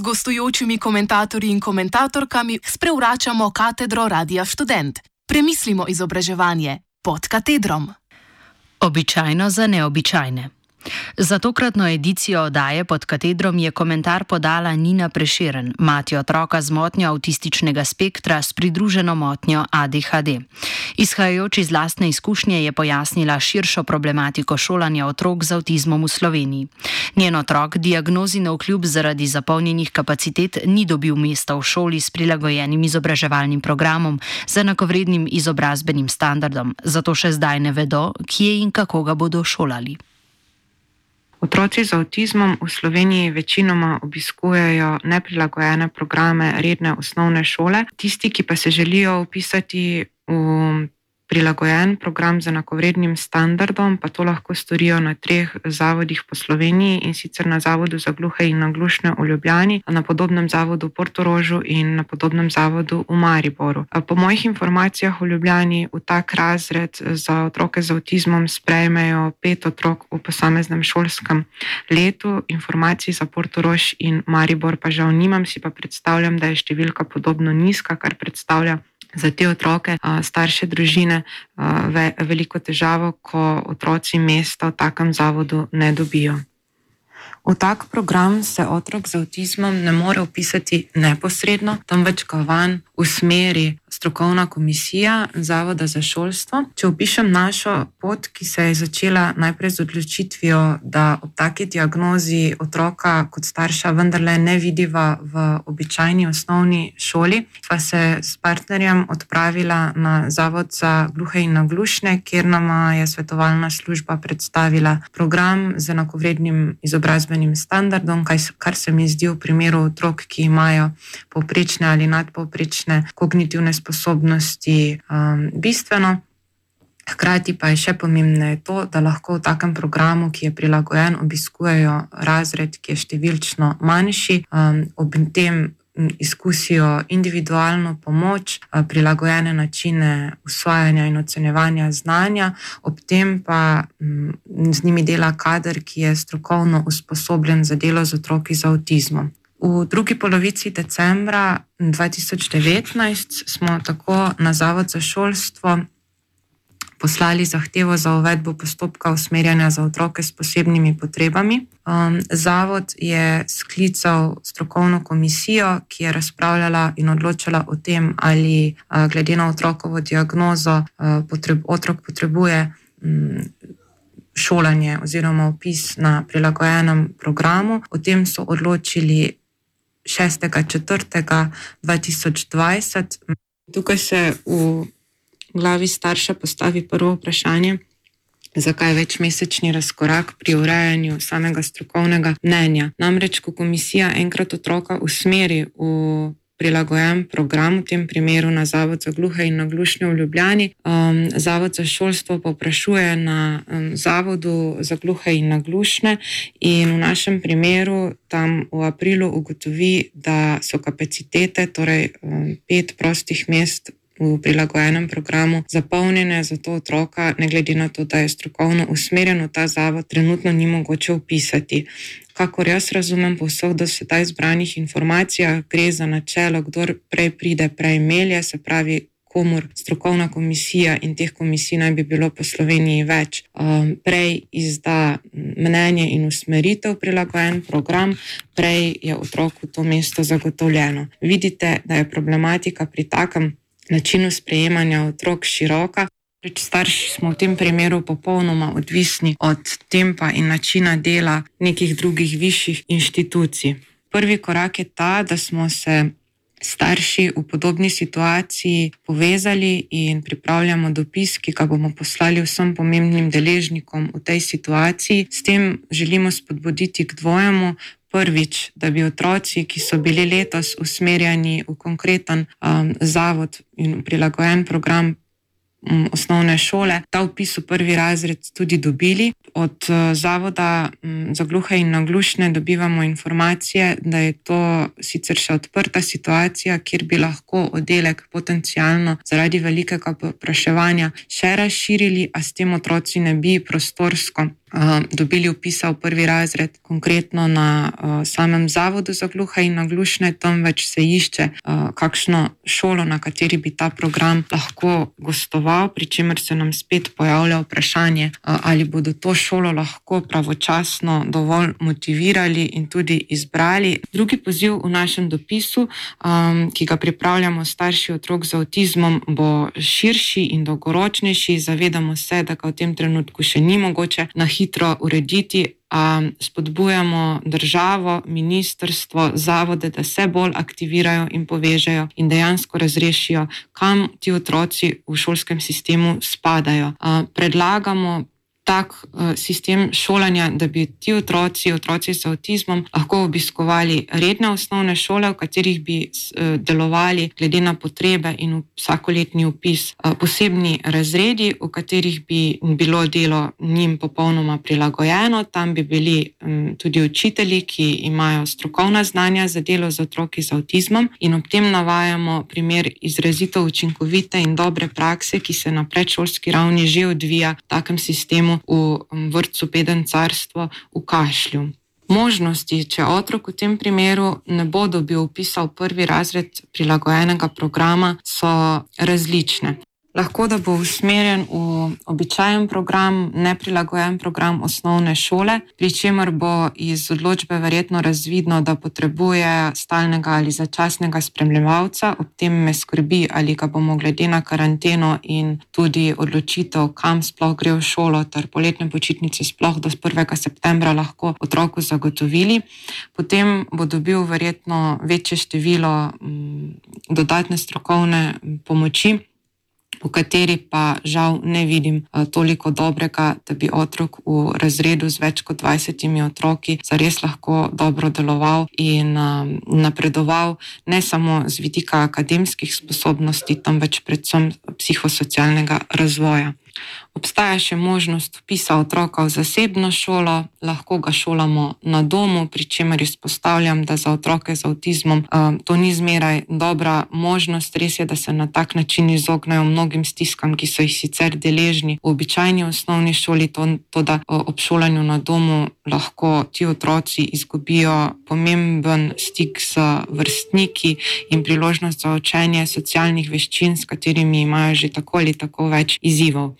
gostujočimi komentatorji in komentatorkami sprevračamo katedro Radia Student. Premislimo izobraževanje pod katedrom. Običajno za neobičajne. Za tokratno edicijo oddaje pod katedrom je komentar podala Nina Preširen, mati otroka z motnjo avtističnega spektra s pridruženo motnjo ADHD. Izhajajoč iz lastne izkušnje je pojasnila širšo problematiko šolanja otrok z avtizmom v Sloveniji. Njen otrok diagnozi na vkljub zaradi zapolnjenih kapacitet ni dobil mesta v šoli s prilagojenim izobraževalnim programom z enakovrednim izobrazbenim standardom, zato še zdaj ne vedo, kje in kako ga bodo šolali. Otroci z avtizmom v Sloveniji večinoma obiskujejo neprilagojene programe redne osnovne šole, tisti, ki pa se želijo upisati v prilagojen program z enakovrednim standardom, pa to lahko storijo na treh zavodih po Sloveniji in sicer na Zavodu za gluhe in naglušne v Ljubljani, na podobnem zavodu v Portorožu in na podobnem zavodu v Mariboru. Po mojih informacijah v Ljubljani v tak razred za otroke z avtizmom sprejmejo pet otrok v posameznem šolskem letu. Informacij za Portorož in Maribor pa žal nimam, si pa predstavljam, da je številka podobno nizka, kar predstavlja za te otroke, starše družine, veliko težavo, ko otroci mesta v takem zavodu ne dobijo. V tak program se otrok z avtizmom ne more upisati neposredno, temveč ga van usmeri strokovna komisija Zavoda za šolstvo. Če opišem našo pot, ki se je začela najprej z odločitvijo, da ob taki diagnozi otroka kot starša vendarle ne vidiva v običajni osnovni šoli, pa se s partnerjem odpravila na Zavod za gluhe in naglušne, kjer nam je svetovalna služba predstavila program z enakovrednim izobrazbenim standardom, kar se mi zdi v primeru otrok, ki imajo povprečne ali nadpovprečne kognitivne sposobnosti um, bistveno. Hkrati pa je še pomembneje to, da lahko v takem programu, ki je prilagojen, obiskujejo razred, ki je številčno manjši, um, ob tem izkusijo individualno pomoč, prilagojene načine usvajanja in ocenjevanja znanja, ob tem pa z njimi dela kader, ki je strokovno usposobljen za delo z otroki z avtizmom. V drugi polovici decembra 2019 smo tako na Zavod za šolstvo poslali zahtevo za uvedbo postopka usmerjanja za otroke s posebnimi potrebami. Um, Zavod je sklical strokovno komisijo, ki je razpravljala in odločala o tem, ali uh, glede na otrokovo diagnozo uh, potreb, otrok potrebuje. Um, Šolanje oziroma opis na prilagojenem programu. O tem so odločili 6.4.2020. Tukaj se v glavi starša postavi prvo vprašanje, zakaj večmesečni razkorak pri urejanju samega strokovnega mnenja. Namreč, ko komisija enkrat otroka usmeri v prilagojen program, v tem primeru na Zavod za gluhe in naglušne v Ljubljani. Um, Zavod za šolstvo poprašuje na um, Zavodu za gluhe in naglušne, in v našem primeru tam v aprilu ugotovi, da so kapacitete, torej um, pet prostih mest. V prilagojenem programu zapolnjene za to otroka, ne glede na to, da je strokovno usmerjen v ta zavod, trenutno ni mogoče upisati kakor jaz razumem po vseh do sedaj zbranih informacijah, gre za načelo, kdo prej pride, prej melje, se pravi, komor strokovna komisija in teh komisij naj bi bilo po Sloveniji več, um, prej izda mnenje in usmeritev prilagojen program, prej je otroku to mesto zagotovljeno. Vidite, da je problematika pri takem načinu sprejemanja otrok široka. Reč starši smo v tem primeru popolnoma odvisni od tempa in načina dela nekih drugih višjih inštitucij. Prvi korak je ta, da smo se starši v podobni situaciji povezali in pripravljamo dopis, ki ga bomo poslali vsem pomembnim deležnikom v tej situaciji. S tem želimo spodbuditi k dvojemu. Prvič, da bi otroci, ki so bili letos usmerjeni v konkreten um, zavod in prilagojen program, osnovne šole, ta vpis v prvi razred tudi dobili. Od eh, Zavoda za gluhe in naglušne dobivamo informacije, da je to sicer še odprta situacija, kjer bi lahko oddelek potencialno zaradi velikega popraševanja še razširili, a s tem otroci ne bi prostorsko uh, dobili upisa v prvi razred, konkretno na uh, samem Zavodu za gluhe in naglušne, temveč se išče uh, kakšno šolo, na kateri bi ta program lahko gostoval, pri čemer se nam spet pojavlja vprašanje, uh, ali bodo to šolo lahko pravočasno dovolj motivirali in tudi izbrali. Drugi poziv v našem dopisu, um, ki ga pripravljamo starši otrok z avtizmom, bo širši in dolgoročnejši. Zavedamo se, da ga v tem trenutku še ni mogoče na hitro urediti. Um, spodbujamo državo, ministrstvo, zavode, da se bolj aktivirajo in povežejo in dejansko razrešijo, kam ti otroci v šolskem sistemu spadajo. Uh, predlagamo tak uh, sistem šolanja, da bi ti otroci, otroci s avtizmom, lahko obiskovali redne osnovne šole, v katerih bi uh, delovali glede na potrebe in vsakoletni upis, uh, posebni razredi, v katerih bi bilo delo njim popolnoma prilagojeno. Tam bi bili um, tudi učitelji, ki imajo strokovna znanja za delo z otroki z avtizmom, in ob tem navajamo primer izrazito učinkovite in dobre prakse, ki se na predšolski ravni že odvija v takem sistemu v vrtu Peden Carstvo v Kašlju. Možnosti, če otrok v tem primeru ne bo dobil upisa v prvi razred prilagojenega programa, so različne. Lahko da bo usmerjen v običajen program, neprilagojen program osnovne šole, pri čemer bo iz odločbe verjetno razvidno, da potrebuje stalnega ali začasnega spremljevalca. Ob tem me skrbi, ali ga bomo glede na karanteno in tudi odločitev, kam sploh gre v šolo, ter poletne počitnice sploh do 1. septembra lahko otroku zagotovili. Potem bo dobil verjetno večje število m, mm, dodatne strokovne pomoči v kateri pa žal ne vidim uh, toliko dobrega, da bi otrok v razredu z več kot 20 otroki zares lahko dobro deloval in uh, napredoval, ne samo z vidika akademskih sposobnosti, temveč predvsem psihosocialnega razvoja. Obstaja še možnost upisa otroka v zasebno šolo, lahko ga šolamo na domu, pri čemer izpostavljam, da za otroke z avtizmom uh, to ni zmeraj dobra možnost. Res je, da se na tak način izognajo mnogim stiskam, ki so jih sicer deležni v običajni osnovni šoli, to, to da uh, ob šolanju na domu lahko ti otroci izgubijo pomemben stik z vrstniki in priložnost za učenje socialnih veščin, s katerimi imajo že tako ali tako več izzivov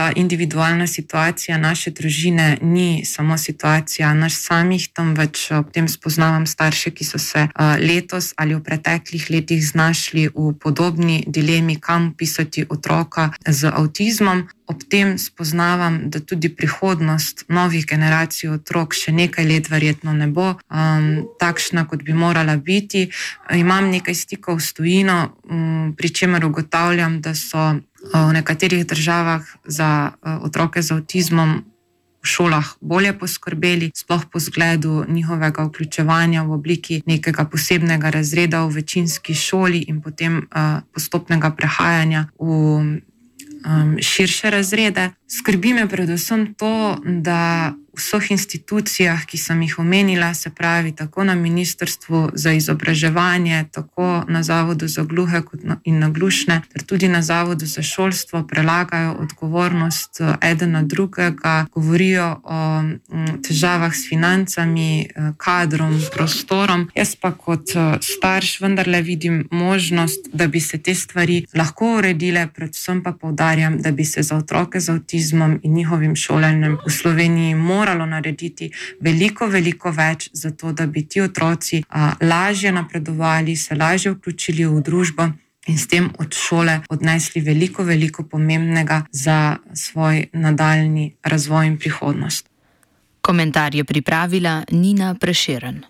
ta individualna situacija naše družine ni samo situacija naš samih, temveč ob tem spoznavam starše, ki so se letos ali v preteklih letih znašli v podobni dilemi, kam pisati otroka z avtizmom. Ob tem spoznavam, da tudi prihodnost novih generacij otrok še nekaj let verjetno ne bo um, takšna, kot bi morala biti. Imam nekaj stikov s tujino, um, pri čemer ugotavljam, da so v nekaterih državah za otroke z avtizmom v šolah bolje poskrbeli, sploh po zgledu njihovega vključevanja v obliki nekega posebnega razreda v večinski šoli in potem postopnega prehajanja v širše razrede. Skrbi me predvsem to, da vseh institucijah, ki sem jih omenila, se pravi tako na Ministrstvu za izobraževanje, tako na Zavodu za gluhe in naglušne, ter tudi na Zavodu za šolstvo, prelagajo odgovornost eh, eden na drugega, govorijo o mm, težavah s financami, eh, kadrom, prostorom. Jaz pa kot eh, starš vendarle vidim možnost, da bi se te stvari lahko uredile, predvsem pa povdarjam, da bi se za otroke z avtizmom in njihovim šolanjem v Sloveniji moralo narediti veliko, veliko več, zato da bi ti otroci a, lažje napredovali, se lažje vključili v družbo. In s tem od šole odnesli veliko, veliko pomembnega za svoj nadaljni razvoj in prihodnost. Komentar je pripravila Nina Preširen.